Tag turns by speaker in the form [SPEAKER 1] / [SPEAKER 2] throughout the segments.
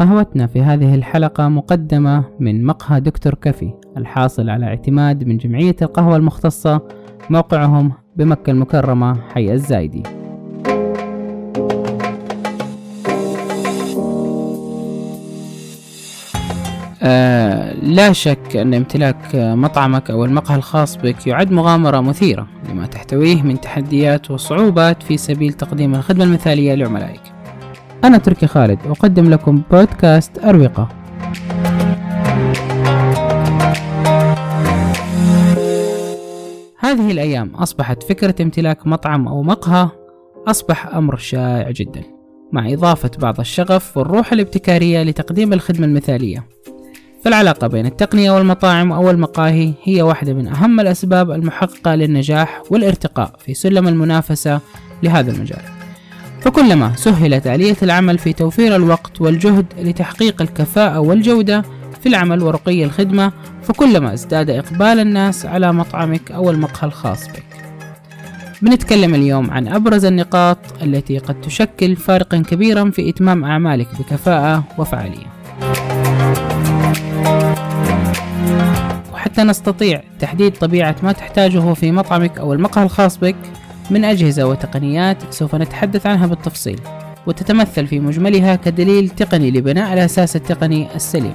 [SPEAKER 1] قهوتنا في هذه الحلقة مقدمة من مقهى دكتور كفي الحاصل على اعتماد من جمعية القهوة المختصة موقعهم بمكة المكرمة حي الزايدي. آه لا شك أن امتلاك مطعمك أو المقهى الخاص بك يعد مغامرة مثيرة لما تحتويه من تحديات وصعوبات في سبيل تقديم الخدمة المثالية لعملائك أنا تركي خالد أقدم لكم بودكاست أروقة هذه الأيام أصبحت فكرة امتلاك مطعم أو مقهى أصبح أمر شائع جدا مع إضافة بعض الشغف والروح الابتكارية لتقديم الخدمة المثالية. فالعلاقة بين التقنية والمطاعم أو المقاهي هي واحدة من أهم الأسباب المحققة للنجاح والارتقاء في سلم المنافسة لهذا المجال. فكلما سهلت آلية العمل في توفير الوقت والجهد لتحقيق الكفاءة والجودة في العمل ورقي الخدمة فكلما ازداد إقبال الناس على مطعمك أو المقهى الخاص بك. بنتكلم اليوم عن أبرز النقاط التي قد تشكل فارقا كبيرا في إتمام أعمالك بكفاءة وفعالية. وحتى نستطيع تحديد طبيعة ما تحتاجه في مطعمك أو المقهى الخاص بك من أجهزة وتقنيات سوف نتحدث عنها بالتفصيل وتتمثل في مجملها كدليل تقني لبناء الأساس التقني السليم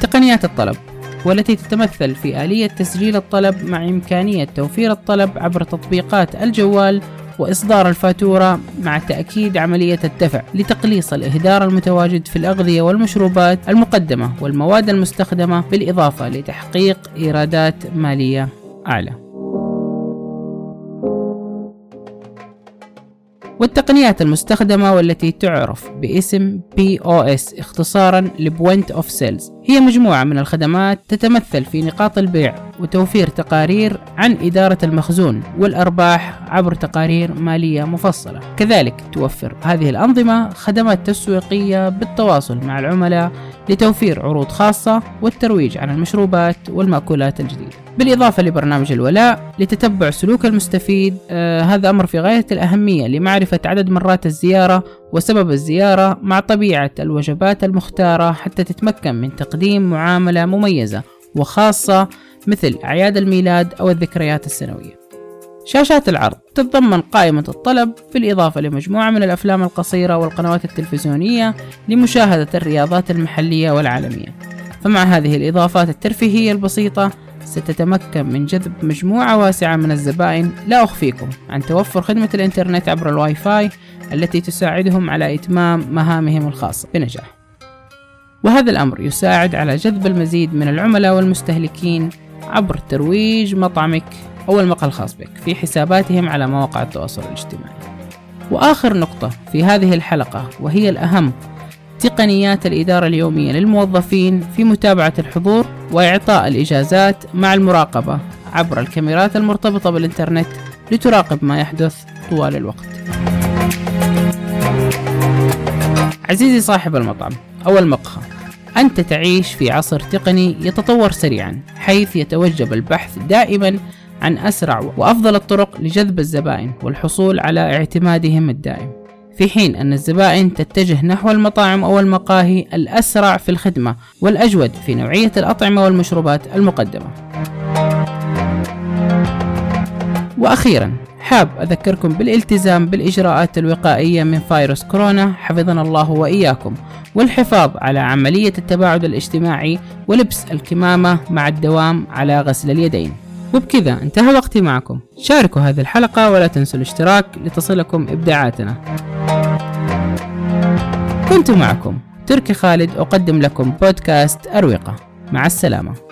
[SPEAKER 1] تقنيات الطلب والتي تتمثل في آلية تسجيل الطلب مع إمكانية توفير الطلب عبر تطبيقات الجوال وإصدار الفاتورة مع تأكيد عملية الدفع لتقليص الإهدار المتواجد في الأغذية والمشروبات المقدمة والمواد المستخدمة بالإضافة لتحقيق إيرادات مالية أعلى. والتقنيات المستخدمة والتي تعرف باسم POS اختصارا ل Point of Sales. هي مجموعة من الخدمات تتمثل في نقاط البيع وتوفير تقارير عن إدارة المخزون والأرباح عبر تقارير مالية مفصلة. كذلك توفر هذه الأنظمة خدمات تسويقية بالتواصل مع العملاء لتوفير عروض خاصة والترويج عن المشروبات والمأكولات الجديدة بالإضافة لبرنامج الولاء لتتبع سلوك المستفيد آه هذا أمر في غاية الأهمية لمعرفة عدد مرات الزيارة وسبب الزيارة مع طبيعة الوجبات المختارة حتى تتمكن من تقديم معاملة مميزة وخاصة مثل أعياد الميلاد أو الذكريات السنوية. شاشات العرض تتضمن قائمة الطلب بالإضافة لمجموعة من الأفلام القصيرة والقنوات التلفزيونية لمشاهدة الرياضات المحلية والعالمية. فمع هذه الإضافات الترفيهية البسيطة ستتمكن من جذب مجموعة واسعة من الزبائن لا أخفيكم عن توفر خدمة الإنترنت عبر الواي فاي التي تساعدهم على إتمام مهامهم الخاصة بنجاح وهذا الأمر يساعد على جذب المزيد من العملاء والمستهلكين عبر ترويج مطعمك أو المقهى الخاص بك في حساباتهم على مواقع التواصل الاجتماعي وآخر نقطة في هذه الحلقة وهي الأهم تقنيات الإدارة اليومية للموظفين في متابعة الحضور وإعطاء الإجازات مع المراقبة عبر الكاميرات المرتبطة بالإنترنت لتراقب ما يحدث طوال الوقت. عزيزي صاحب المطعم أو المقهى أنت تعيش في عصر تقني يتطور سريعا حيث يتوجب البحث دائما عن أسرع وأفضل الطرق لجذب الزبائن والحصول على اعتمادهم الدائم. في حين أن الزبائن تتجه نحو المطاعم أو المقاهي الأسرع في الخدمة والأجود في نوعية الأطعمة والمشروبات المقدمة. وأخيرا حاب أذكركم بالالتزام بالإجراءات الوقائية من فيروس كورونا حفظنا الله وإياكم والحفاظ على عملية التباعد الاجتماعي ولبس الكمامة مع الدوام على غسل اليدين. وبكذا انتهى وقتي معكم. شاركوا هذه الحلقة ولا تنسوا الاشتراك لتصلكم إبداعاتنا. كنت معكم تركي خالد أقدم لكم بودكاست أروقة مع السلامة.